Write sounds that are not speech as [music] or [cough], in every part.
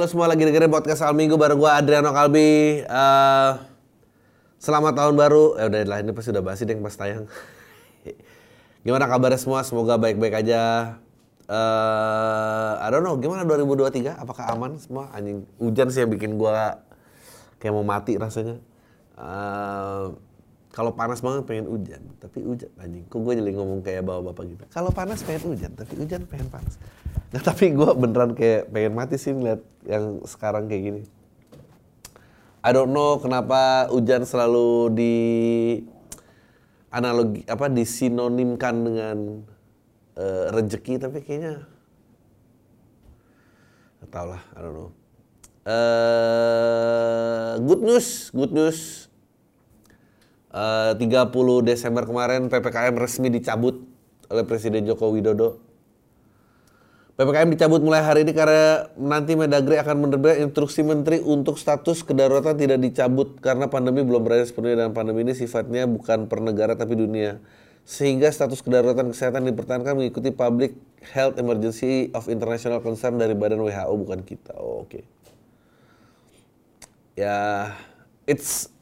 Hai lo semua lagi dengerin podcast Al Minggu bareng gue Adriano Kalbi. Eh, selamat tahun baru. Ya udah lah ini pasti udah basi deh pas tayang. [laughs] gimana kabarnya semua? Semoga baik-baik aja. Eh, I don't know, gimana 2023? Apakah aman semua? Anjing hujan sih yang bikin gue kayak mau mati rasanya. Eh, kalau panas banget pengen hujan, tapi hujan anjing. Kok gue jadi ngomong kayak bapak-bapak gitu. Kalau panas pengen hujan, tapi hujan pengen panas. Nah tapi gue beneran kayak pengen mati sih ngeliat yang sekarang kayak gini. I don't know kenapa hujan selalu di analogi apa disinonimkan dengan eh, rezeki tapi kayaknya tau lah, I don't know. Eh, good news, good news. Eh, 30 Desember kemarin PPKM resmi dicabut oleh Presiden Joko Widodo. PPKM dicabut mulai hari ini karena nanti Mendagri akan menerbitkan instruksi menteri untuk status kedaruratan tidak dicabut karena pandemi belum berakhir sepenuhnya dan pandemi ini sifatnya bukan per negara tapi dunia. Sehingga status kedaruratan kesehatan dipertahankan mengikuti Public Health Emergency of International Concern dari Badan WHO bukan kita. Oh, Oke. Ya, it's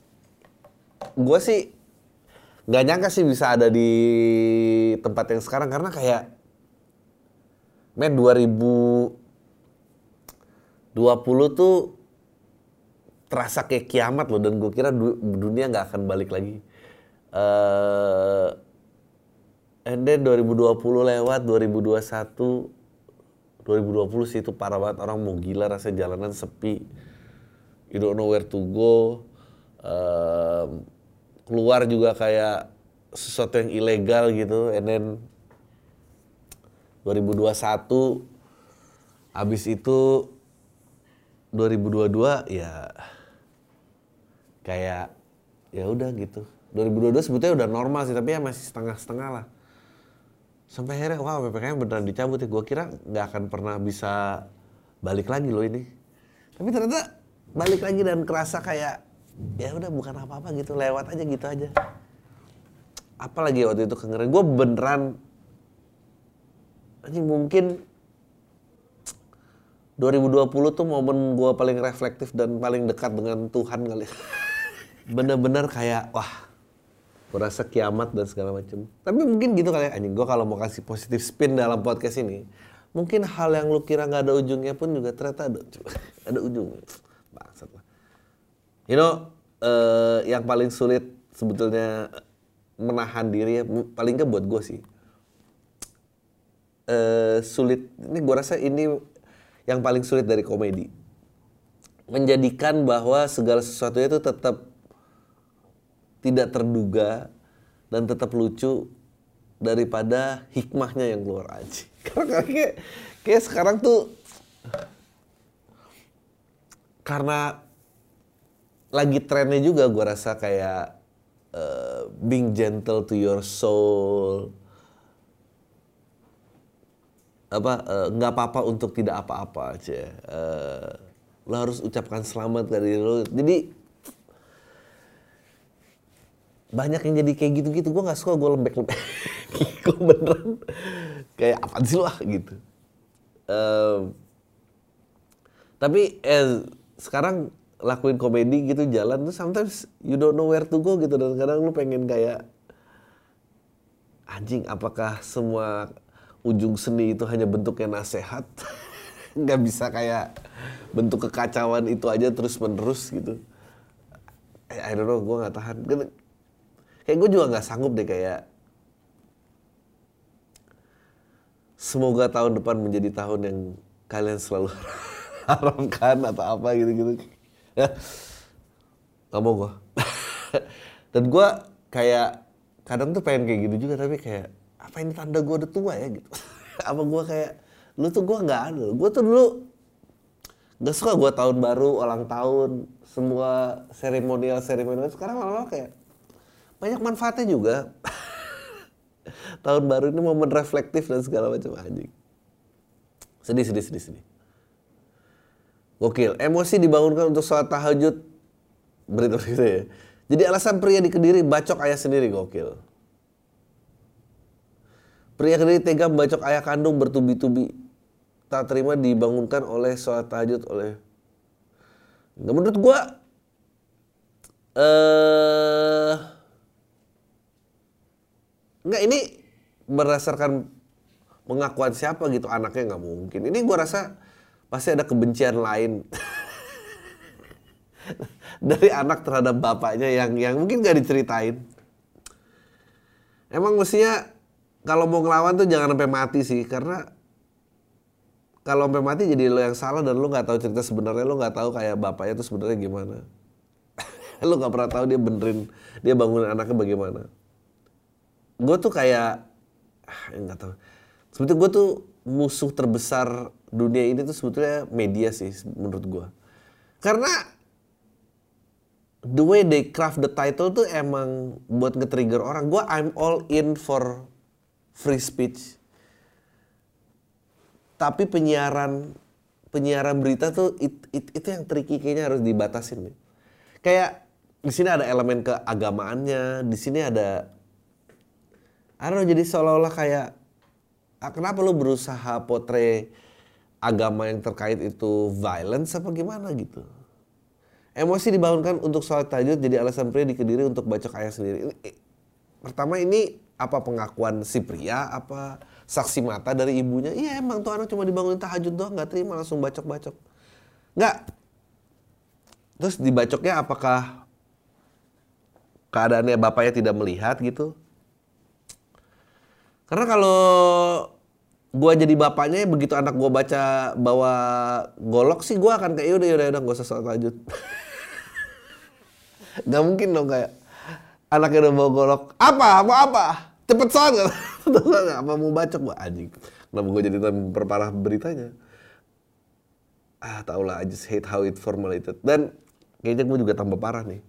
gue sih nggak nyangka sih bisa ada di tempat yang sekarang karena kayak men 2020 tuh terasa kayak kiamat loh dan gue kira du- dunia nggak akan balik lagi. eh and then 2020 lewat 2021 2020 sih itu parah banget. Orang mau gila rasanya jalanan sepi. You don't know where to go Keluar juga kayak sesuatu yang ilegal gitu and then 2021 habis itu 2022 ya kayak ya udah gitu. 2022 sebetulnya udah normal sih tapi ya masih setengah-setengah lah. Sampai akhirnya wah PPKM beneran dicabut ya. Gue kira nggak akan pernah bisa balik lagi loh ini. Tapi ternyata balik lagi dan kerasa kayak ya udah bukan apa-apa gitu lewat aja gitu aja. Apalagi waktu itu kengeren gue beneran anjing mungkin 2020 tuh momen gue paling reflektif dan paling dekat dengan Tuhan kali. [laughs] Bener-bener kayak wah gue rasa kiamat dan segala macem. Tapi mungkin gitu kali ya anjing gue kalau mau kasih positif spin dalam podcast ini mungkin hal yang lu kira nggak ada ujungnya pun juga ternyata ada [laughs] ada ujungnya You know, eh, yang paling sulit sebetulnya menahan diri ya, paling nggak buat gue sih. Eh, sulit, ini gue rasa ini yang paling sulit dari komedi. Menjadikan bahwa segala sesuatunya itu tetap tidak terduga dan tetap lucu daripada hikmahnya yang keluar aja. [laughs] Karena kayak, kayak sekarang tuh karena lagi trennya juga gue rasa kayak eh, being gentle to your soul. Apa eh, nggak apa-apa untuk tidak apa-apa aja. Eh, lo harus ucapkan selamat dari lo. Jadi banyak yang jadi kayak gitu-gitu. Gue nggak suka gue lembek-lembek. [laughs] Gue beneran kayak apa sih lo ah? gitu. Em, tapi eh, sekarang lakuin komedi gitu jalan tuh sometimes you don't know where to go gitu. Dan kadang lu pengen kayak anjing apakah semua ujung seni itu hanya bentuknya nasehat? [laughs] Nggak bisa kayak bentuk kekacauan itu aja terus menerus gitu. I, I don't know gue nggak tahan. Kayak gue juga nggak sanggup deh kayak semoga tahun depan menjadi tahun yang kalian selalu [laughs] harapkan atau apa gitu-gitu. Nggak mau gue. Dan gue kayak kadang tuh pengen kayak gitu juga tapi kayak apa ini tanda gue udah tua ya gitu. [laughs] apa gue kayak lu tuh gue nggak ada. Gue tuh dulu nggak suka gue tahun baru, ulang tahun, semua seremonial seremonial. Sekarang lama-lama kayak banyak manfaatnya juga. [laughs] tahun baru ini momen reflektif dan segala macam anjing. Sedih, sedih, sedih, sedih. Gokil. Emosi dibangunkan untuk sholat tahajud. Berita berita ya. Jadi alasan pria di Kediri bacok ayah sendiri gokil. Pria Kediri tega membacok ayah kandung bertubi-tubi. Tak terima dibangunkan oleh sholat tahajud oleh Nah, menurut gue eh nggak ini berdasarkan pengakuan siapa gitu anaknya nggak mungkin. Ini gue rasa pasti ada kebencian lain [laughs] dari anak terhadap bapaknya yang yang mungkin gak diceritain. Emang mestinya kalau mau ngelawan tuh jangan sampai mati sih karena kalau sampai mati jadi lo yang salah dan lo nggak tahu cerita sebenarnya lo nggak tahu kayak bapaknya tuh sebenarnya gimana. [laughs] lo nggak pernah tahu dia benerin dia bangunin anaknya bagaimana. Gue tuh kayak ah, nggak tahu. Sebetulnya gue tuh musuh terbesar dunia ini tuh sebetulnya media sih menurut gue. Karena the way they craft the title tuh emang buat nge-trigger orang. Gue I'm all in for free speech. Tapi penyiaran penyiaran berita tuh it, it, itu yang tricky kayaknya harus dibatasin nih. Kayak di sini ada elemen keagamaannya, di sini ada I don't know, jadi seolah-olah kayak ah, kenapa lu berusaha potre agama yang terkait itu violence apa gimana gitu? Emosi dibangunkan untuk sholat tahajud jadi alasan pria di Kediri untuk bacok ayat sendiri. Ini, pertama ini apa pengakuan si pria apa saksi mata dari ibunya? Iya emang tuh anak cuma dibangunin tahajud doang nggak terima langsung bacok-bacok. Nggak. Terus dibacoknya apakah keadaannya bapaknya tidak melihat gitu? Karena kalau gua jadi bapaknya begitu anak gua baca bawa golok sih gua akan kayak yaudah yaudah yaudah gak usah sholat tahajud. [laughs] Gak mungkin dong kayak anaknya udah bawa golok. Apa? Mau apa? Cepet sholat [laughs] apa mau bacok gua anjing. Kenapa gua jadi memperparah beritanya? Ah tau lah, I hate how it formulated. Dan kayaknya gua juga tambah parah nih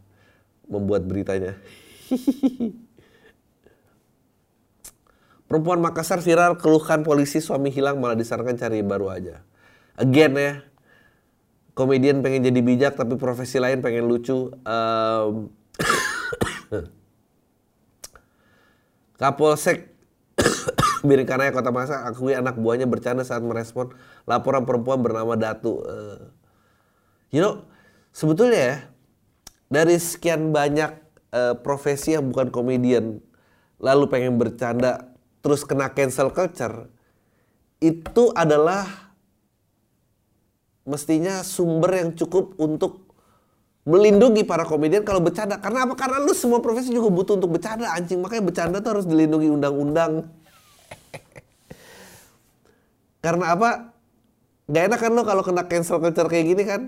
membuat beritanya. [laughs] Perempuan Makassar viral keluhkan polisi suami hilang malah disarankan cari baru aja. Again ya, komedian pengen jadi bijak tapi profesi lain pengen lucu. Um, [coughs] Kapolsek [coughs] Birikanaya Kota Makassar akui anak buahnya bercanda saat merespon laporan perempuan bernama Datu. Uh, you know, sebetulnya ya, dari sekian banyak uh, profesi yang bukan komedian lalu pengen bercanda terus kena cancel culture itu adalah mestinya sumber yang cukup untuk melindungi para komedian kalau bercanda. Karena apa? Karena lu semua profesi juga butuh untuk bercanda anjing. Makanya bercanda tuh harus dilindungi undang-undang. [laughs] Karena apa? Gak enak kan lo kalau kena cancel culture kayak gini kan?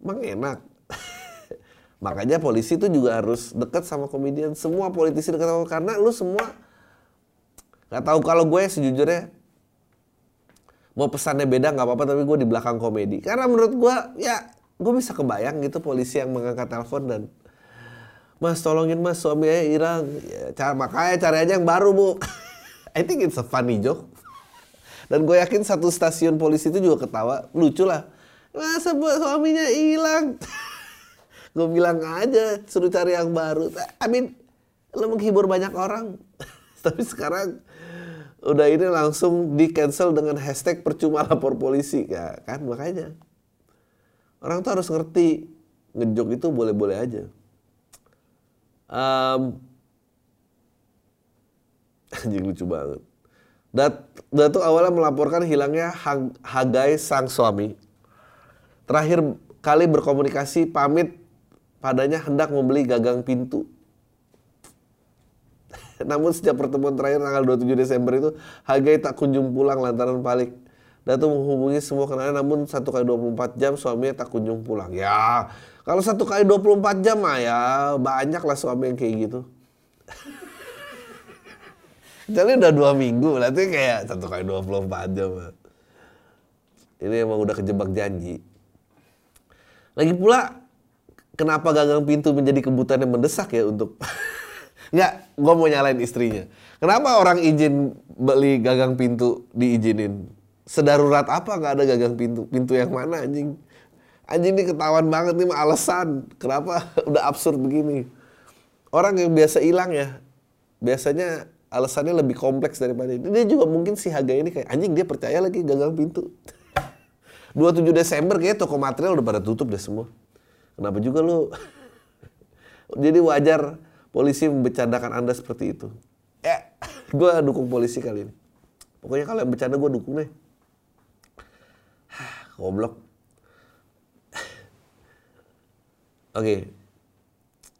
Emang enak. [laughs] Makanya polisi itu juga harus dekat sama komedian. Semua politisi dekat sama karena lu semua Gak tahu kalau gue sejujurnya mau pesannya beda nggak apa-apa tapi gue di belakang komedi. Karena menurut gue ya gue bisa kebayang gitu polisi yang mengangkat telepon dan mas tolongin mas suaminya hilang. Ya, cara makanya cari aja yang baru bu. [laughs] I think it's a funny joke. Dan gue yakin satu stasiun polisi itu juga ketawa. Lucu lah. Masa suaminya hilang? [laughs] Gue bilang aja suruh cari yang baru. I mean lo menghibur banyak orang [laughs] tapi sekarang udah ini langsung di cancel dengan hashtag percuma lapor polisi ya kan makanya orang tuh harus ngerti ngejok itu boleh-boleh aja um, [laughs] anjing lucu banget Dat, Datu awalnya melaporkan hilangnya Hagai sang suami. Terakhir kali berkomunikasi pamit padanya hendak membeli gagang pintu. Namun sejak pertemuan terakhir tanggal 27 Desember itu, Hagai tak kunjung pulang lantaran balik. Datu menghubungi semua kenalan namun satu kali 24 jam suaminya tak kunjung pulang. Ya, kalau satu kali 24 jam mah ya banyak lah suami yang kayak gitu. [laughs] Jadi udah dua minggu, berarti kayak satu kali 24 jam. Ini emang udah kejebak janji. Lagi pula, kenapa gagang pintu menjadi kebutuhan yang mendesak ya untuk [laughs] Nggak, gue mau nyalain istrinya. Kenapa orang izin beli gagang pintu diizinin? Sedarurat apa nggak ada gagang pintu? Pintu yang mana anjing? Anjing ini ketahuan banget nih alasan. Kenapa [laughs] udah absurd begini? Orang yang biasa hilang ya, biasanya alasannya lebih kompleks daripada ini. Dia juga mungkin si Haga ini kayak anjing dia percaya lagi gagang pintu. [laughs] 27 Desember kayak toko material udah pada tutup deh semua. Kenapa juga lu? [laughs] Jadi wajar polisi membercandakan Anda seperti itu. [laughs] Ya, gue dukung polisi kali ini. Pokoknya kalau yang bercanda gue dukung deh. [sighs] Goblok. [sighs] Oke.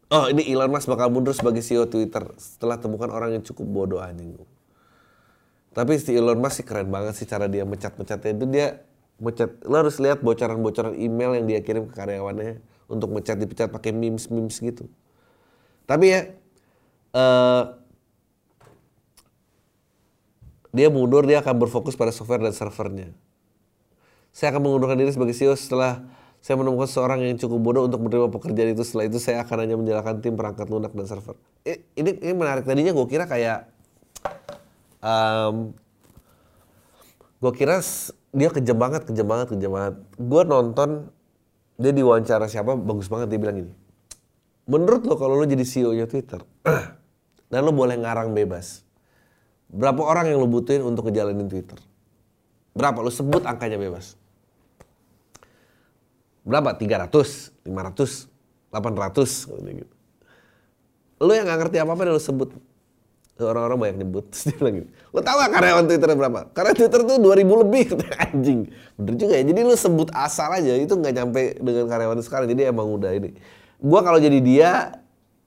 Oh, ini Elon Musk bakal mundur sebagai CEO Twitter setelah temukan orang yang cukup bodoh anjing. Tapi si Elon Musk sih keren banget sih cara dia mecat-mecatnya itu dia mecat. Lo harus lihat bocoran-bocoran email yang dia kirim ke karyawannya untuk mecat dipecat pakai memes-memes gitu. Tapi ya uh, dia mundur dia akan berfokus pada software dan servernya. Saya akan mengundurkan diri sebagai CEO setelah saya menemukan seorang yang cukup bodoh untuk menerima pekerjaan itu. Setelah itu saya akan hanya menjalankan tim perangkat lunak dan server. Ini, ini menarik. Tadinya gue kira kayak... Um, gue kira dia kejam banget, kejam banget, kejam banget. Gue nonton, dia diwawancara siapa, bagus banget. Dia bilang gini, menurut lo kalau lo jadi CEO-nya Twitter, [clears throat] dan lo boleh ngarang bebas, berapa orang yang lo butuhin untuk ngejalanin Twitter? Berapa? Lo sebut angkanya bebas berapa? 300, 500, 800 gitu. Lu yang gak ngerti apa-apa dan lu sebut. Orang-orang banyak nyebut. [laughs] Terus dia bilang gitu. Lu tau gak karyawan Twitter berapa? Karena Twitter tuh 2000 lebih. [laughs] Anjing. Bener juga ya. Jadi lu sebut asal aja. Itu gak nyampe dengan karyawan sekarang. Jadi emang udah ini. Gua kalau jadi dia,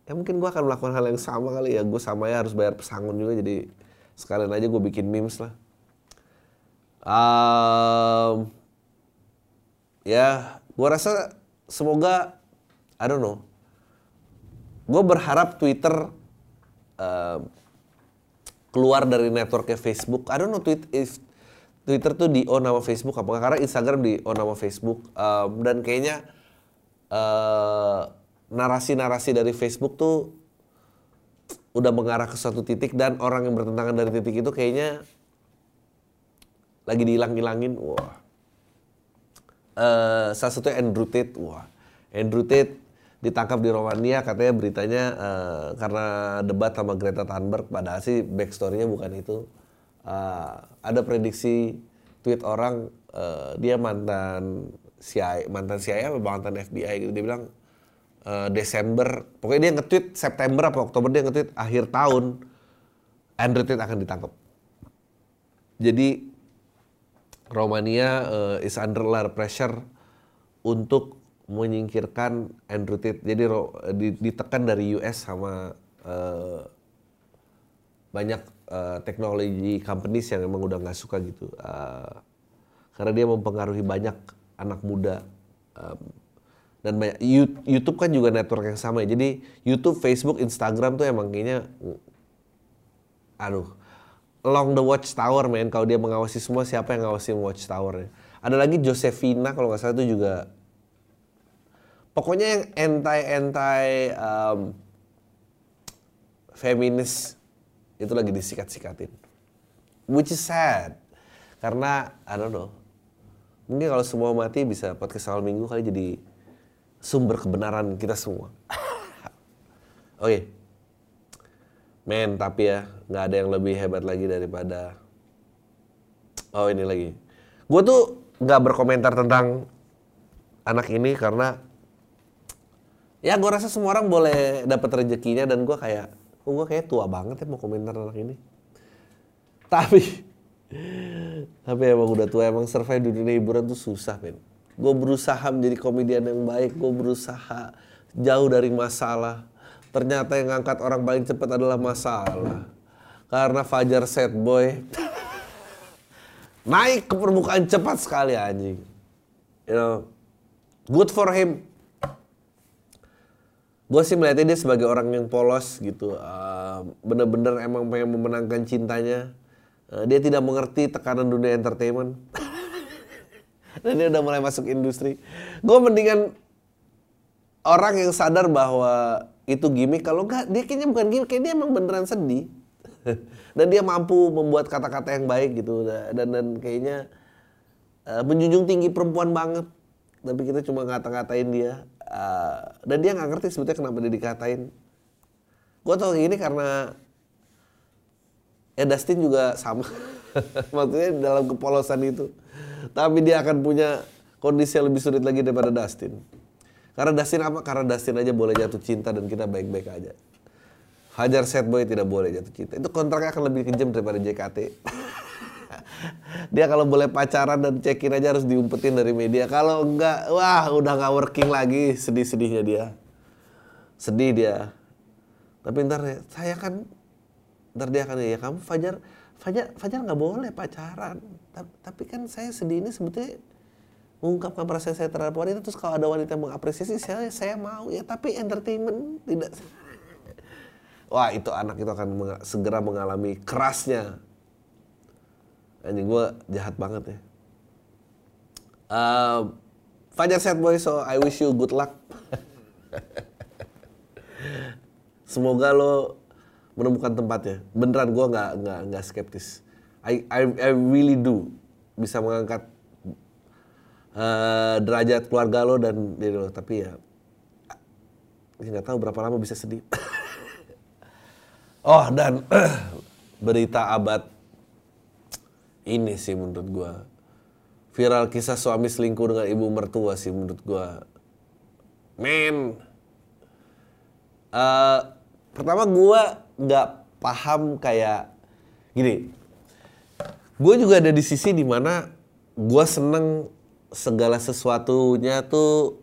ya mungkin gua akan melakukan hal yang sama kali ya. Gue sama ya harus bayar pesangon juga. Jadi sekalian aja gue bikin memes lah. Um, ya Gue rasa semoga, I don't know. Gue berharap Twitter uh, keluar dari networknya Facebook. I don't know tweet if Twitter tuh di own nama Facebook apa karena Instagram di own nama Facebook um, dan kayaknya uh, narasi-narasi dari Facebook tuh udah mengarah ke suatu titik dan orang yang bertentangan dari titik itu kayaknya lagi dihilang-hilangin. Wah uh, salah satu Andrew Tate. Wah, Andrew Tate ditangkap di Romania katanya beritanya uh, karena debat sama Greta Thunberg. Padahal sih backstorynya bukan itu. Uh, ada prediksi tweet orang uh, dia mantan CIA, mantan CIA atau mantan FBI gitu. Dia bilang uh, Desember, pokoknya dia nge-tweet September apa Oktober dia nge-tweet akhir tahun Andrew Tate akan ditangkap. Jadi Romania uh, is under a lot of pressure untuk menyingkirkan Andrew Tate. Jadi ditekan dari US sama uh, banyak uh, teknologi companies yang emang udah nggak suka gitu. Uh, karena dia mempengaruhi banyak anak muda. Um, dan banyak, YouTube kan juga network yang sama ya. Jadi YouTube, Facebook, Instagram tuh emang kayaknya aduh along the watchtower men. Kalau dia mengawasi semua siapa yang ngawasin watchtowernya ada lagi Josefina kalau nggak salah itu juga. Pokoknya yang anti anti um, feminis itu lagi disikat-sikatin. Which is sad. Karena I don't know. Mungkin kalau semua mati bisa podcast awal minggu kali jadi sumber kebenaran kita semua [laughs] oke okay. Men, tapi ya nggak ada yang lebih hebat lagi daripada oh ini lagi. Gue tuh nggak berkomentar tentang anak ini karena ya gue rasa semua orang boleh dapat rezekinya dan gue kayak oh, gue kayak tua banget ya mau komentar anak ini. Tapi [laughs] tapi emang udah tua emang survive di dunia hiburan tuh susah men. Gue berusaha menjadi komedian yang baik, gue berusaha jauh dari masalah Ternyata yang ngangkat orang paling cepat adalah masalah. Karena Fajar set boy naik ke permukaan cepat sekali anjing. You know, good for him. Gue sih melihatnya dia sebagai orang yang polos gitu. Uh, Bener-bener emang pengen memenangkan cintanya. Uh, dia tidak mengerti tekanan dunia entertainment. [laughs] Dan dia udah mulai masuk industri. Gue mendingan orang yang sadar bahwa itu gimmick kalau enggak dia kayaknya bukan gimmick kayak dia emang beneran sedih. [laughs] Dan dia mampu membuat kata-kata yang baik gitu. Dan dan kayaknya uh, menjunjung tinggi perempuan banget. Tapi kita cuma ngata-ngatain dia. Uh, dan dia nggak ngerti sebetulnya kenapa dia dikatain. Gue tau gini karena ya Dustin juga sama. [laughs] Maksudnya dalam kepolosan itu tapi dia akan punya kondisi yang lebih sulit lagi daripada Dustin Karena Dustin apa? Karena Dustin aja boleh jatuh cinta dan kita baik-baik aja. Hajar set boy tidak boleh jatuh cinta. Itu kontraknya akan lebih kejam daripada JKT. [laughs] dia kalau boleh pacaran dan cekin aja harus diumpetin dari media. Kalau enggak, wah udah nggak working lagi. Sedih-sedihnya dia. Sedih dia. Tapi ntar ya, saya kan ntar dia akan ya kamu Fajar Fajar Fajar nggak boleh pacaran. Tapi kan saya sedih ini sebetulnya mengungkapkan perasaan saya terhadap wanita terus kalau ada wanita yang mengapresiasi saya saya mau ya tapi entertainment tidak. Wah itu anak itu akan meng segera mengalami kerasnya. Ini gue jahat banget ya. Uh, Fajar set boy so I wish you good luck. [laughs] Semoga lo menemukan tempatnya. Beneran gue nggak nggak nggak skeptis I, I I really do bisa mengangkat uh, derajat keluarga lo dan diri lo tapi ya nggak tahu berapa lama bisa sedih. [laughs] Oh dan [clears throat] berita abad ini sih menurut gua. Viral kisah suami selingkuh dengan ibu mertua sih menurut gua. Men. Uh, pertama gua nggak paham kayak gini gue juga ada di sisi di mana gue seneng segala sesuatunya tuh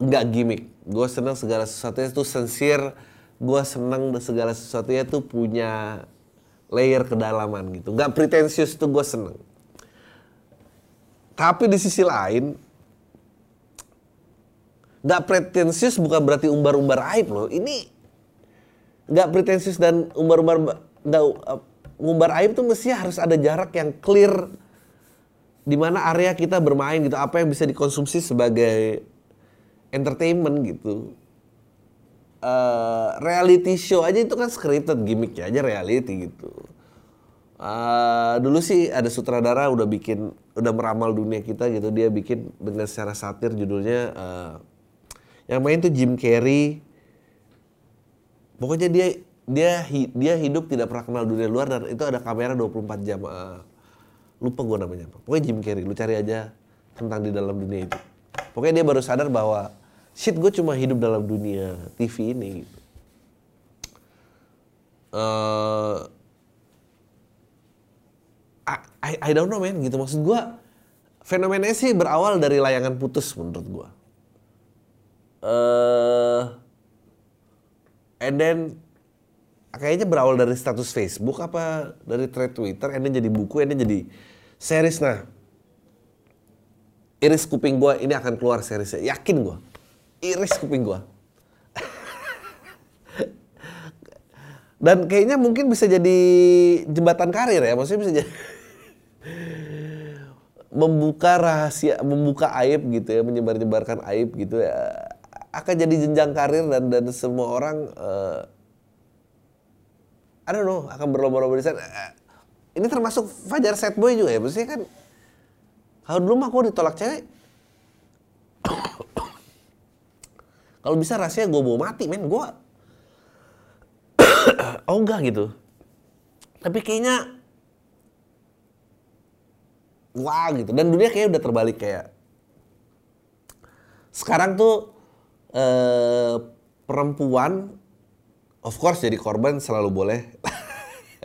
nggak gimmick. Gue seneng segala sesuatunya tuh sincere. Gue seneng segala sesuatunya tuh punya layer kedalaman gitu. Nggak pretensius tuh gue seneng. Tapi di sisi lain, nggak pretensius bukan berarti umbar-umbar aib loh. Ini nggak pretensius dan umbar-umbar nggak ngumbar aib tuh mesti harus ada jarak yang clear di mana area kita bermain gitu, apa yang bisa dikonsumsi sebagai entertainment gitu. Uh, reality show aja itu kan scripted gimmicknya aja reality gitu. Uh, dulu sih ada sutradara udah bikin udah meramal dunia kita gitu dia bikin dengan secara satir judulnya uh, yang main tuh Jim Carrey pokoknya dia dia dia hidup tidak pernah kenal dunia luar dan itu ada kamera 24 jam uh, lupa gue namanya apa. Pokoknya Jim Carrey lu cari aja tentang di dalam dunia itu. Pokoknya dia baru sadar bahwa shit gue cuma hidup dalam dunia TV ini. Gitu uh, I, I don't know man gitu. Maksud gue fenomenanya sih berawal dari layangan putus menurut gue uh, and then kayaknya berawal dari status Facebook apa dari thread Twitter, then jadi buku, then jadi series. Nah iris kuping gua ini akan keluar seriesnya. Yakin gua? Iris kuping gua. [laughs] Dan kayaknya mungkin bisa jadi jembatan karir ya maksudnya bisa jadi [laughs] membuka rahasia membuka aib gitu ya menyebar-nyebarkan aib gitu ya akan jadi jenjang karir dan dan semua orang uh, I don't know akan berlomba-lomba di sana. Ini termasuk Fajar set boy juga ya? Maksudnya kan kalau dulu mah gue ditolak cewek [coughs] kalau bisa rasanya gue bawa mati men. Gue [coughs] oh enggak gitu. Tapi kayaknya wah gitu. Dan dunia kayak udah terbalik kayak sekarang tuh eh, perempuan of course jadi korban selalu boleh [laughs]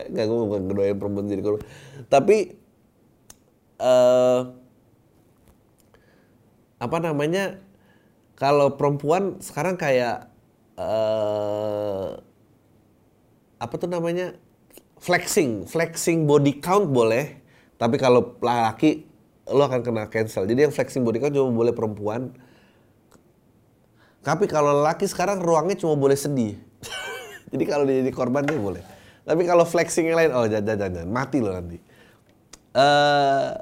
Gak gue bukan ngedoain perempuan jadi korban. Tapi uh, apa namanya? Kalau perempuan sekarang kayak uh, apa tuh namanya? flexing, flexing body count boleh, tapi kalau laki lo akan kena cancel. Jadi yang flexing body count cuma boleh perempuan. Tapi kalau laki sekarang ruangnya cuma boleh sedih. Jadi kalau dia jadi korban dia boleh. Tapi kalau flexing yang lain, oh jangan, jangan, mati loh nanti. Uh, eh,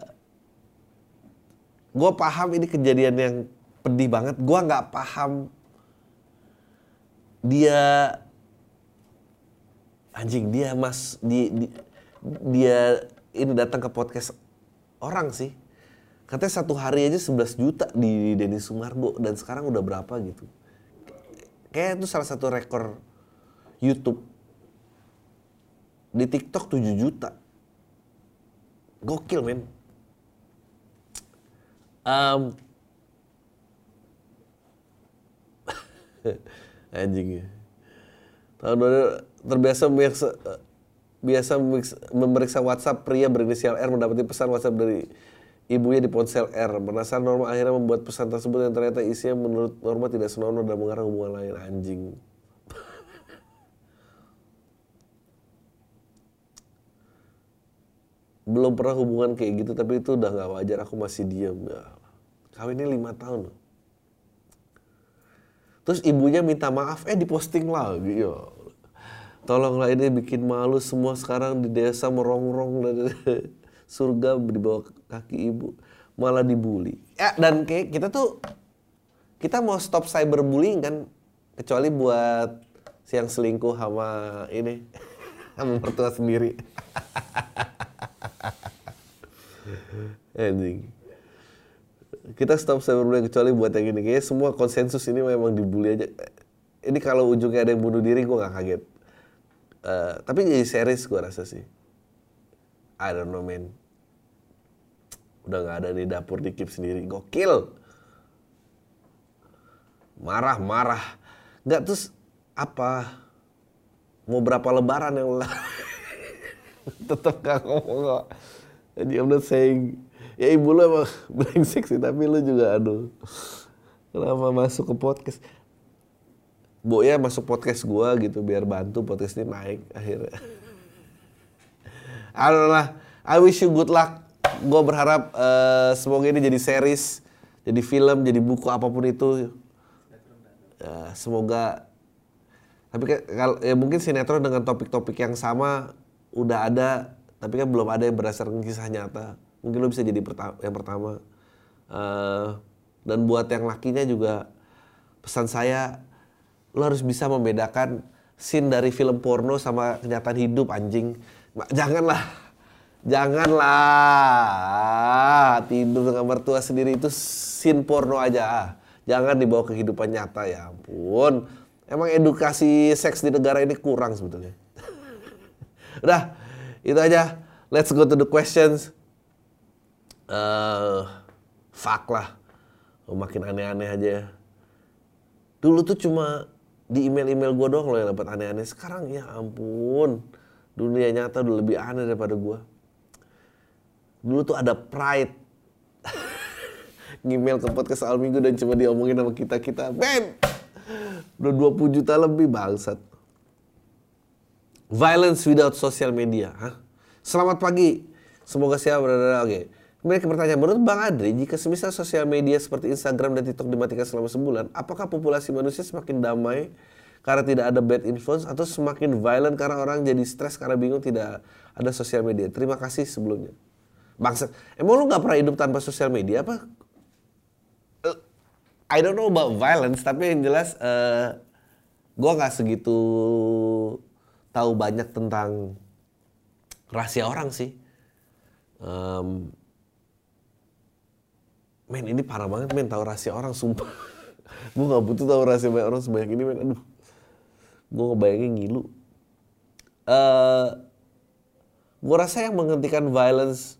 gue paham ini kejadian yang pedih banget. Gue nggak paham dia anjing dia mas di, di, dia ini datang ke podcast orang sih. Katanya satu hari aja 11 juta di Denny Sumargo dan sekarang udah berapa gitu. Kayak itu salah satu rekor YouTube di TikTok 7 juta. Gokil men. Um, [laughs] Anjing. Tahun baru terbiasa memeriksa, biasa memeriksa WhatsApp pria berinisial R mendapati pesan WhatsApp dari ibunya di ponsel R. Penasaran Norma akhirnya membuat pesan tersebut yang ternyata isinya menurut Norma tidak senonoh dan mengarah hubungan lain. Anjing. Belum pernah hubungan kayak gitu tapi itu udah gak wajar aku masih diam. Ya. Kawinnya lima tahun. Terus ibunya minta maaf, eh diposting lagi. Ya. Tolonglah ini bikin malu semua sekarang di desa merongrong dari [laughs] surga di bawah kaki ibu malah dibully. Ya dan kayak kita tuh kita mau stop cyberbullying kan kecuali buat siang selingkuh sama ini [laughs] sama mertua sendiri. [laughs] [laughs] Anjing. Kita stop cyberbullying kecuali buat yang ini. Kayaknya semua konsensus ini memang dibully aja. Ini kalau ujungnya ada yang bunuh diri gue gak kaget. Uh, tapi jadi series gue rasa sih. I don't know man. Udah gak ada di dapur di keep sendiri. Gokil. Marah, marah. Gak terus apa? Mau berapa lebaran yang [laughs] tetap gak ngomong kok. Jadi I'm not saying ya ibu lu emang [laughs] brengsek sih tapi lu juga aduh. Kenapa masuk ke podcast? Bu ya masuk podcast gua gitu biar bantu podcast ini naik akhirnya. [laughs] Don't know I wish you good luck. Gue berharap uh, semoga ini jadi series jadi film jadi buku apa pun itu. Uh, semoga. Tapi kalau ya mungkin sinetron dengan topik-topik yang sama udah ada tapi kan belum ada yang berdasarkan kisah nyata. Mungkin lo bisa jadi perta yang pertama. Uh, dan buat yang lakinya juga pesan saya lo harus bisa membedakan scene dari film porno sama kenyataan hidup anjing. Janganlah. Janganlah. Tidur dengan mertua sendiri itu scene porno aja. Jangan dibawa ke kehidupan nyata ya ampun. Emang edukasi seks di negara ini kurang sebetulnya. [laughs] Udah itu aja. Let's go to the questions. Uh, fuck lah. Oh, makin aneh-aneh aja. Dulu tuh cuma di email-email gue doang loh yang dapat aneh-aneh. Sekarang ya ampun. Dunia nyata udah lebih aneh daripada gue dulu tuh ada pride. [laughs] Ngemail ke podcast al minggu dan cuma diomongin sama kita kita Ben udah 20 juta lebih bangsat violence without social media Hah? selamat pagi semoga siap berada oke okay. Mereka pertanyaan, menurut Bang Adri, jika semisal sosial media seperti Instagram dan TikTok dimatikan selama sebulan, apakah populasi manusia semakin damai karena tidak ada bad influence atau semakin violent karena orang jadi stres karena bingung tidak ada sosial media? Terima kasih sebelumnya. Bangsa, emang lu gak pernah hidup tanpa sosial media apa? Uh, I don't know about violence, tapi yang jelas uh, gue gak segitu tahu banyak tentang rahasia orang sih. Um, men ini parah banget men tahu rahasia orang sumpah. [laughs] Gue nggak butuh tahu rahasia banyak orang sebanyak ini men. Aduh. Gue ngebayangin ngilu. Uh, eh, gue rasa yang menghentikan violence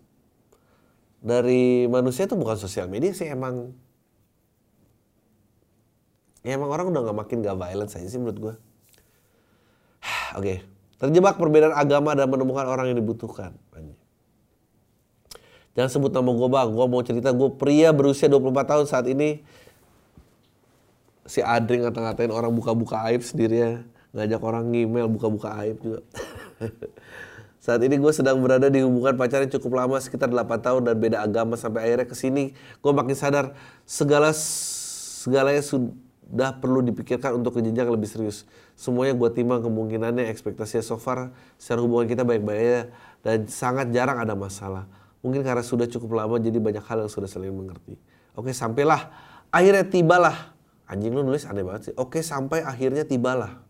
dari manusia itu bukan sosial media sih emang. Ya emang orang udah nggak makin gak violence aja sih menurut gue oke. Okay. terjebak perbedaan agama dan menemukan orang yang dibutuhkan. Jangan sebut nama gue bang, gue mau cerita gue pria berusia 24 tahun saat ini. Si Adri ngata-ngatain orang buka-buka aib sendirinya. Ngajak orang ngemail buka-buka aib juga. [laughs] Saat ini gue sedang berada di hubungan pacaran cukup lama sekitar 8 tahun dan beda agama sampai akhirnya ke sini gue makin sadar segala segalanya sudah perlu dipikirkan untuk ke jenjang lebih serius semuanya gue timbang kemungkinannya ekspektasinya so far secara hubungan kita baik-baik aja dan sangat jarang ada masalah Mungkin karena sudah cukup lama jadi banyak hal yang sudah saling mengerti. Oke sampailah. Akhirnya tibalah. Anjing lu nulis aneh banget sih. Oke sampai akhirnya tibalah.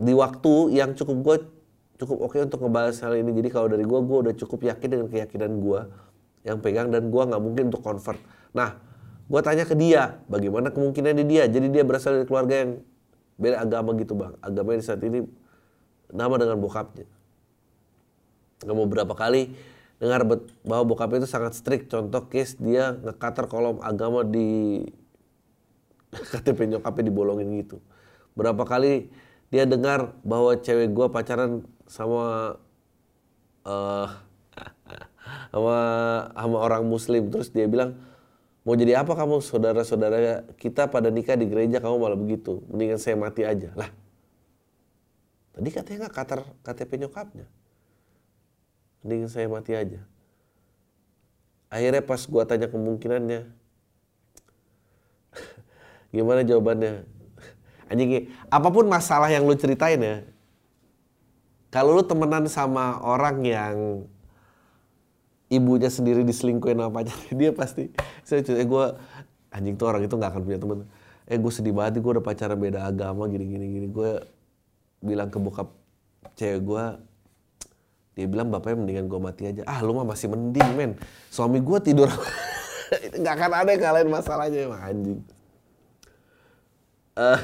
Di waktu yang cukup gue cukup oke untuk ngebahas hal ini. Jadi kalau dari gue, gue udah cukup yakin dengan keyakinan gue yang pegang dan gue nggak mungkin untuk convert. Nah, gue tanya ke dia, bagaimana kemungkinan di dia? Jadi dia berasal dari keluarga yang beda agama gitu bang. Agamanya di saat ini nama dengan bokapnya nggak mau berapa kali dengar bahwa bokapnya itu sangat strict contoh case dia ngekater kolom agama di [laughs] KTP nyokapnya dibolongin gitu. Berapa kali dia dengar bahwa cewek gue pacaran sama uh, [laughs] sama sama orang muslim terus dia bilang mau jadi apa kamu saudara-saudara kita pada nikah di gereja kamu malah begitu. Mendingan saya mati aja. Lah tadi katanya nggak katar KTP nyokapnya. Mendingan saya mati aja. Akhirnya pas gua tanya kemungkinannya [laughs] gimana jawabannya? Anjing apa pun masalah yang lu ceritain ya kalau lu temenan sama orang yang ibunya sendiri diselingkuhin sama pacar. [laughs] Dia pasti saya eh gue anjing tuh orang itu nggak akan punya teman eh gue sedih banget gue udah pacaran beda agama gini gini gini. Gue bilang ke bokap cewek gue dia bilang bapaknya mendingan gue mati aja. Ah lu mah masih mending men. Suami gue tidur. [laughs] Nggak akan ada yang kalian masalahnya emang anjing. Uh,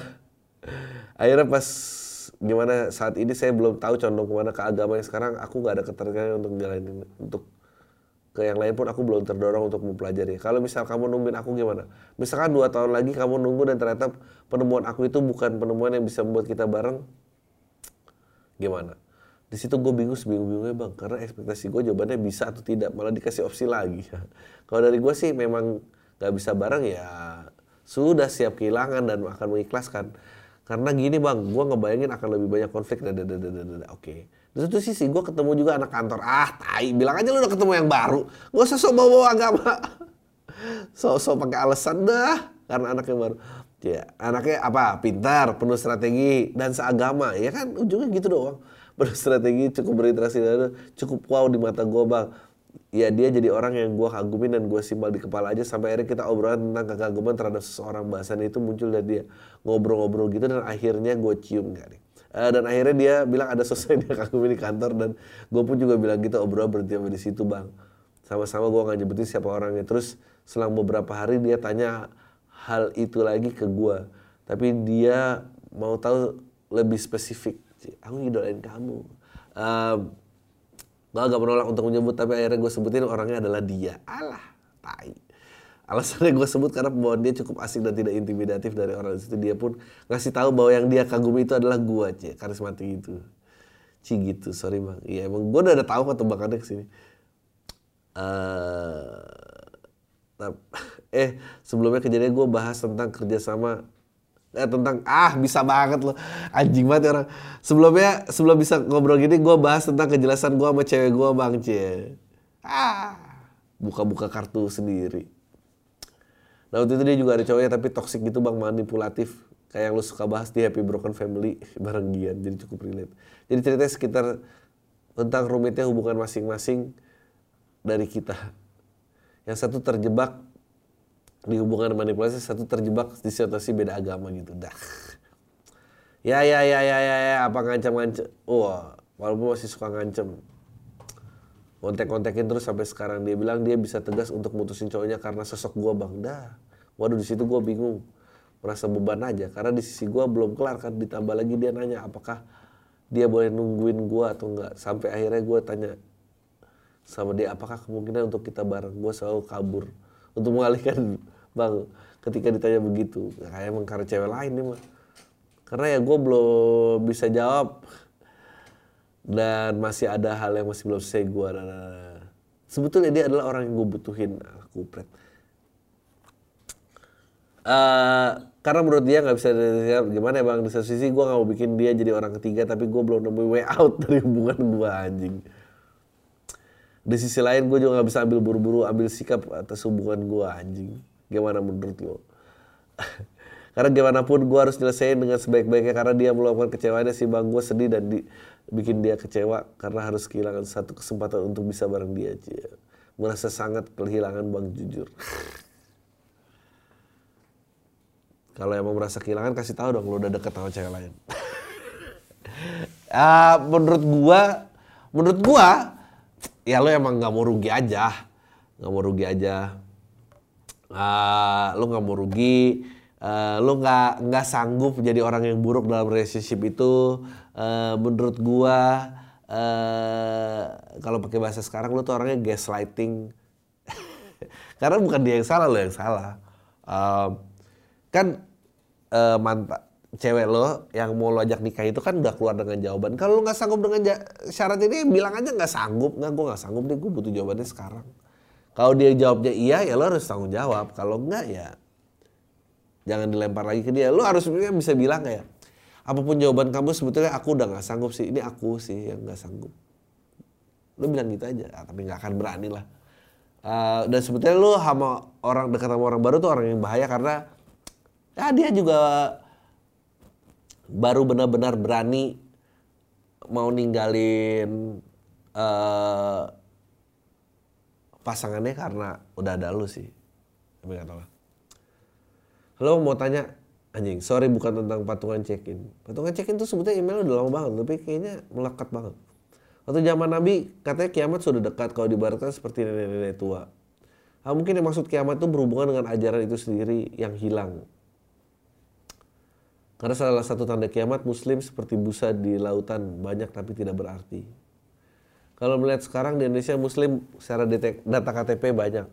akhirnya pas gimana saat ini saya belum tahu condong ke mana ke agama yang sekarang aku nggak ada ketertarikan untuk jalanin untuk ke yang lain pun aku belum terdorong untuk mempelajari. Kalau misal kamu nungguin aku gimana? Misalkan dua tahun lagi kamu nunggu dan ternyata penemuan aku itu bukan penemuan yang bisa membuat kita bareng, gimana? Di situ gue bingung sebingung-bingungnya bang, karena ekspektasi gue jawabannya bisa atau tidak, malah dikasih opsi lagi. [laughs] Kalau dari gue sih memang gak bisa bareng ya sudah siap kehilangan dan akan mengikhlaskan. Karena gini bang, gue ngebayangin akan lebih banyak konflik. Oke. Okay. Di satu sisi gue ketemu juga anak kantor. Ah, tai. Bilang aja lu udah ketemu yang baru. Gue usah sok bawa agama. [laughs] Sok-sok pakai alasan dah. Karena anaknya baru. Ya, anaknya apa? Pintar, penuh strategi dan seagama. Ya kan ujungnya gitu doang. [laughs] Penuh strategi, cukup berinteraksi dan cukup wow di mata gue bang ya dia jadi orang yang gue kagumin dan gue simbol di kepala aja sampai akhirnya kita obrolan tentang kekaguman terhadap seseorang bahasan itu muncul dari dia ngobrol-ngobrol gitu dan akhirnya gue cium gak nih uh, dan akhirnya dia bilang ada sesuatu dia kagumin di kantor dan gue pun juga bilang gitu obrol berhenti sampai di situ bang. Sama-sama gue nggak nyebutin siapa orangnya. Terus selang beberapa hari dia tanya hal itu lagi ke gue tapi dia mau tahu lebih spesifik. Aku idolain kamu. Uh, gue agak menolak untuk menyebut tapi akhirnya gue sebutin orangnya adalah dia. Alah tai alasannya gue sebut karena pembawaan dia cukup asik dan tidak intimidatif dari orang di situ. Dia pun ngasih tahu bahwa yang dia kagumi itu adalah gue cie karismatik itu. Ci gitu. Sorry bang. Iya emang gue udah ada tahu kok tembakannya ke sini uh, [laughs] eh sebelumnya kejadian gue bahas tentang kerjasama eh, tentang ah bisa banget loh. Anjing banget orang. Sebelumnya sebelum bisa ngobrol gini gue bahas tentang kejelasan gue sama cewek gue bang cie ah buka-buka kartu sendiri nah waktu itu dia juga ada cowoknya tapi toxic gitu bang manipulatif. Kayak yang lu suka bahas di Happy Broken Family [laughs] bareng Gian jadi cukup relate. Jadi ceritanya sekitar tentang rumitnya hubungan masing-masing dari kita. Yang satu terjebak di hubungan manipulasi satu terjebak di situasi beda agama gitu dah. Ya ya ya ya ya, ya apa ngancam-ngancam wah walaupun masih suka ngancem kontek-kontekin terus sampai sekarang. Dia bilang dia bisa tegas untuk mutusin cowoknya karena sosok gua bang. Dah. Waduh di situ gua bingung. Merasa beban aja. Karena di sisi gua belum kelar kan. Ditambah lagi dia nanya apakah dia boleh nungguin gua atau enggak? Sampai akhirnya gua tanya sama dia apakah kemungkinan untuk kita bareng? Gua selalu kabur. Untuk mengalihkan bang ketika ditanya begitu. Kayak emang karena cewek lain nih mah karena ya gue belum bisa jawab dan masih ada hal yang masih belum selesai gue sebetulnya dia adalah orang yang gue butuhin aku pret uh, karena menurut dia nggak bisa gimana ya bang? Di satu sisi gue nggak mau bikin dia jadi orang ketiga tapi gue belum nemu way out [laughs] dari hubungan gue anjing. Di sisi lain gue juga nggak bisa ambil buru-buru ambil sikap atas hubungan gue anjing. Gimana menurut lo? [laughs] Karena gimana pun gue harus nyelesain dengan sebaik-baiknya karena dia melakukan kecewanya si bang gue sedih dan di, bikin dia kecewa karena harus kehilangan satu kesempatan untuk bisa bareng dia cia. merasa sangat kehilangan bang jujur. Kalau emang merasa kehilangan kasih tahu dong lo udah deket sama cewek lain. Uh, [laughs] menurut gua menurut gua ya lo emang nggak mau rugi aja. Nggak mau rugi aja. Uh, lo nggak mau rugi uh, lo nggak nggak sanggup jadi orang yang buruk dalam relationship itu uh, menurut gua uh, kalau pakai bahasa sekarang lo tuh orangnya gaslighting [laughs] karena bukan dia yang salah lo yang salah uh, kan uh, mantap cewek lo yang mau lo ajak nikah itu kan udah keluar dengan jawaban. Kalau lo nggak sanggup dengan syarat ini, bilang aja nggak sanggup. Nggak, gue nggak sanggup deh, gue butuh jawabannya sekarang. Kalau dia jawabnya iya, ya lo harus tanggung jawab. Kalau enggak ya jangan dilempar lagi ke dia. Lo harus bisa bilang kayak, apa pun jawaban kamu sebetulnya aku udah nggak sanggup sih. Ini aku sih yang nggak sanggup. Lo bilang gitu aja, ah, tapi nggak akan berani lah. Uh, dan sebetulnya lo sama orang dekat sama orang baru tuh orang yang bahaya karena ya dia juga baru benar-benar berani mau ninggalin uh, pasangannya karena udah ada lu sih. Tapi gak tau lah. Lo mau tanya, anjing, sorry bukan tentang patungan check-in. Patungan check-in tuh sebetulnya email udah lama banget, tapi kayaknya melekat banget. Waktu zaman Nabi, katanya kiamat sudah dekat kalau dibaratkan seperti nenek-nenek tua. Nah, mungkin yang maksud kiamat itu berhubungan dengan ajaran itu sendiri yang hilang. Karena salah satu tanda kiamat muslim seperti busa di lautan banyak tapi tidak berarti. Kalau melihat sekarang di Indonesia muslim secara data KTP banyak.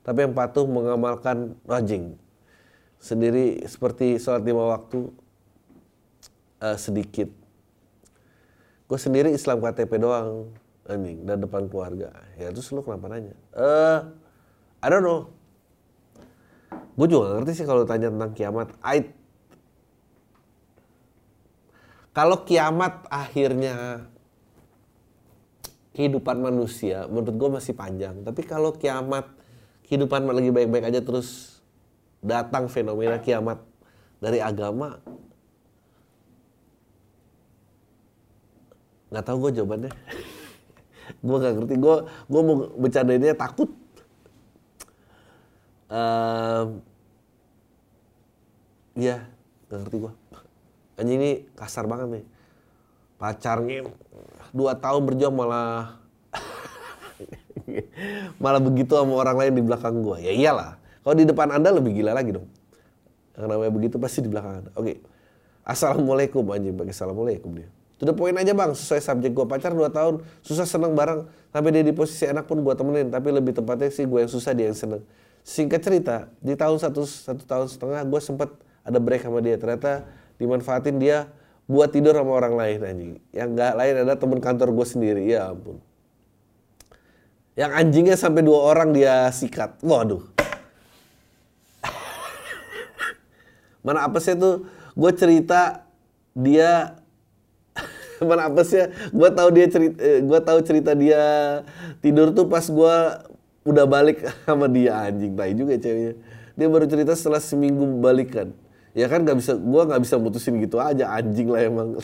Tapi yang patuh mengamalkan rajing sendiri seperti sholat lima waktu uh, sedikit. Gue sendiri Islam KTP doang anjing dan depan keluarga. Ya terus lu kenapa nanya? Eh, uh, I don't know. Gue juga gak ngerti sih kalau tanya tentang kiamat. I kalau kiamat akhirnya kehidupan manusia, menurut gue masih panjang. Tapi kalau kiamat kehidupan lagi baik-baik aja terus datang fenomena kiamat dari agama, nggak tahu gue jawabannya. [laughs] gue nggak ngerti. Gue gue mau bercandainnya takut. Um, ya, nggak ngerti gue anjing ini kasar banget nih pacarnya dua tahun berjuang malah [laughs] malah begitu sama orang lain di belakang gua ya iyalah kalau di depan anda lebih gila lagi dong. Yang namanya begitu pasti di belakang anda. Oke. Assalamualaikum anjing pakai assalamualaikum dia. To the point aja bang. Sesuai subjek gua. Pacar dua tahun susah seneng bareng. Sampai dia di posisi enak pun gua temenin. Tapi lebih tepatnya sih gua yang susah dia yang seneng. Singkat cerita di tahun satu satu tahun setengah gua sempet ada break sama dia. Ternyata dimanfaatin dia buat tidur sama orang lain anjing. Yang nggak lain ada temen kantor gue sendiri, ya ampun. Yang anjingnya sampai dua orang dia sikat. Waduh. Mana apa sih tuh? Gue cerita dia [laughs] mana apa sih? Gue tahu dia cerita, eh, gue tahu cerita dia tidur tuh pas gue udah balik [laughs] sama dia anjing tai juga ceweknya. Dia baru cerita setelah seminggu balikan ya kan nggak bisa gue nggak bisa mutusin gitu aja anjing lah emang [laughs]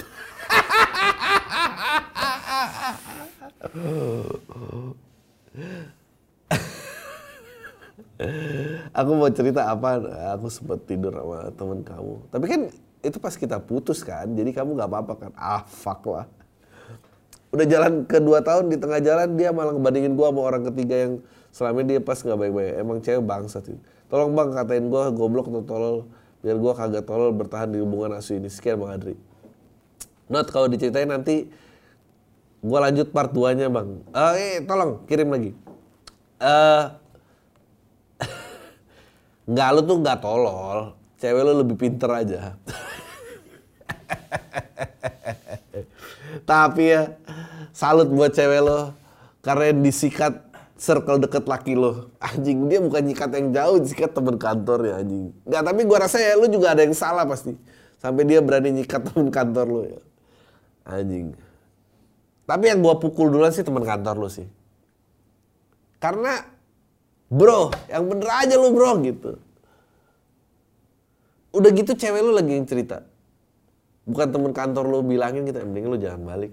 aku mau cerita apa aku sempat tidur sama temen kamu. Tapi kan itu pas kita putus kan jadi kamu nggak apa-apa kan? Ah fuck lah. Udah jalan kedua tahun di tengah jalan dia malah ngebandingin gua sama orang ketiga yang selama dia pas nggak baik-baik. Emang cewek bangsa tuh tolong bang katain gua goblok atau tolol. Biar gue kagak tolol bertahan di hubungan asu ini. Sekian bang Adri. Not kalau diceritain nanti gue lanjut part 2 nya bang. Uh, eh tolong kirim lagi. Uh, nggak lu tuh nggak tolol cewek lu lebih pinter aja tapi ya salut buat cewek lo karena disikat circle deket laki lo. Anjing, dia bukan nyikat yang jauh, nyikat temen kantor ya anjing. Enggak, tapi gua rasa ya lu juga ada yang salah pasti. Sampai dia berani nyikat temen kantor lo ya. Anjing. Tapi yang gua pukul duluan sih temen kantor lo sih. Karena bro, yang bener aja lu bro gitu. Udah gitu cewek lu lagi yang cerita. Bukan temen kantor lu bilangin gitu, mending lu jangan balik.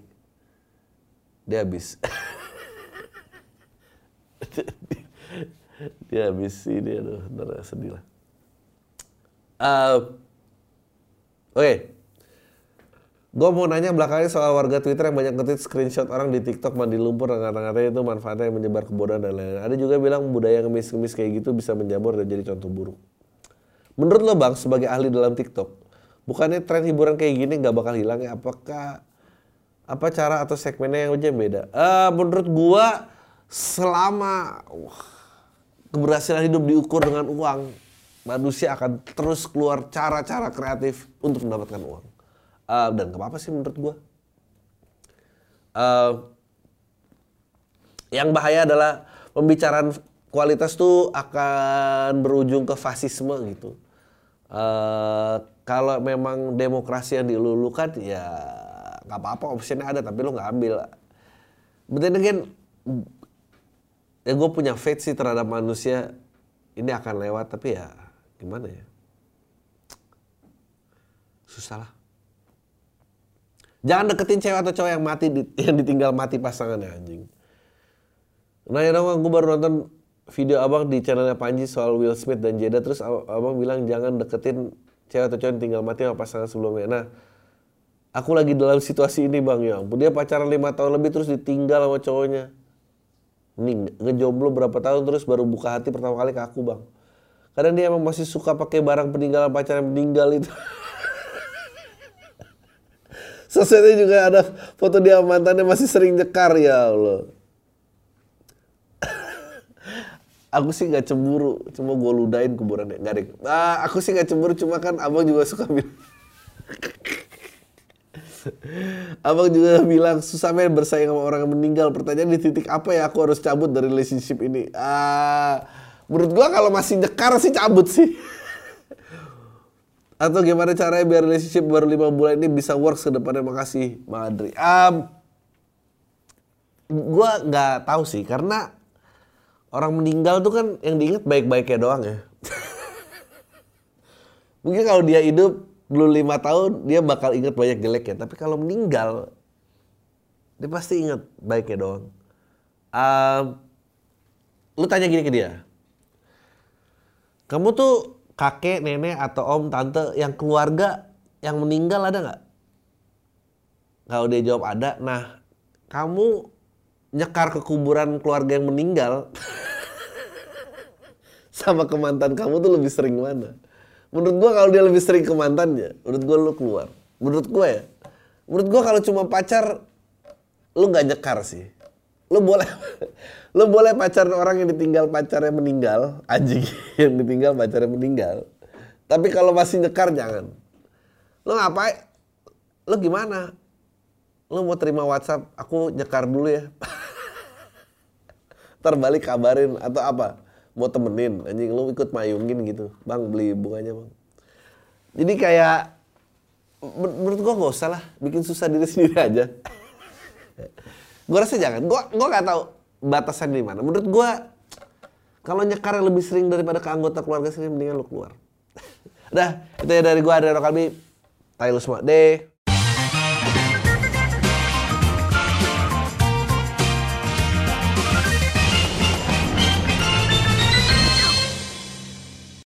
Dia habis. [laughs] dia habis ini aduh bener sedih lah uh, oke okay. Gue mau nanya belakangnya soal warga Twitter yang banyak ngetit screenshot orang di TikTok mandi lumpur dan kata-katanya itu manfaatnya yang menyebar kebodohan dan lain-lain. Ada juga bilang budaya ngemis-ngemis kayak gitu bisa menjamur dan jadi contoh buruk. Menurut lo bang, sebagai ahli dalam TikTok, bukannya tren hiburan kayak gini nggak bakal hilang ya? Apakah apa cara atau segmennya yang aja beda? Uh, menurut gua selama wah, keberhasilan hidup diukur dengan uang manusia akan terus keluar cara-cara kreatif untuk mendapatkan uang. Uh, dan gak apa-apa sih menurut gue. Uh, yang bahaya adalah pembicaraan kualitas tuh akan berujung ke fasisme gitu. Uh, kalau memang demokrasi yang dilulukan ya nggak apa-apa optionnya ada tapi lo nggak ambil. But then again, ya gue punya faith sih terhadap manusia ini akan lewat tapi ya gimana ya susah lah jangan deketin cewek atau cowok yang mati [laughs] yang ditinggal mati pasangannya anjing. Nah ya dong gue baru nonton video abang di channelnya Panji soal Will Smith dan Jada terus abang bilang jangan deketin cewek atau cowok yang tinggal mati sama pasangan sebelumnya. Nah aku lagi dalam situasi ini bang ya dia pacaran lima tahun lebih terus ditinggal sama cowoknya. Nih ngejomblo berapa tahun terus baru buka hati pertama kali ke aku bang. Karena dia emang masih suka pakai barang peninggalan pacar yang meninggal itu. [laughs] Sosmednya juga ada foto dia mantannya masih sering nyekar ya Allah. [laughs] aku sih nggak cemburu, cuma gue ludain kuburannya. Gak deh. Ah, aku sih nggak cemburu, cuma kan abang juga suka bilang. [laughs] abang juga bilang susah men bersaing sama orang yang meninggal. Pertanyaan di titik apa ya aku harus cabut dari relationship ini? Ah, Menurut gua kalau masih nyekar sih cabut sih. [laughs] Atau gimana caranya biar relationship baru lima bulan ini bisa works ke depannya makasih Bang Adri. Um, gua nggak tahu sih karena orang meninggal tuh kan yang diingat baik-baiknya doang ya. [laughs] Mungkin kalau dia hidup dulu lima tahun dia bakal ingat banyak jelek ya. Tapi kalau meninggal dia pasti ingat baiknya doang. Um, lu tanya gini ke dia, kamu tuh kakek, nenek, atau om, tante yang keluarga yang meninggal ada nggak? Kalau dia jawab ada, nah kamu nyekar ke kuburan keluarga yang meninggal [laughs] sama ke mantan kamu tuh lebih sering mana? Menurut gua kalau dia lebih sering ke mantannya, menurut gua lu keluar. Menurut gua ya, menurut gua kalau cuma pacar, lu nggak nyekar sih. Lu boleh [laughs] Lo boleh pacaran orang yang ditinggal pacarnya meninggal, anjing [laughs] yang ditinggal pacarnya meninggal. Tapi kalau masih nyekar jangan. Lo ngapain? Lo gimana? Lo mau terima WhatsApp, aku nyekar dulu ya. [laughs] Terbalik kabarin atau apa? Mau temenin, anjing lo ikut mayungin gitu. Bang beli bunganya bang. Jadi kayak menurut gua gak usah lah bikin susah diri sendiri aja. Gue rasa jangan. Gue gue gak tahu batasan di mana. Menurut gue kalau nyekar lebih sering daripada ke anggota keluarga sendiri mendingan lu keluar. [laughs] Udah, itu ya dari gue ada Kalbi. Tayo semua. Deh.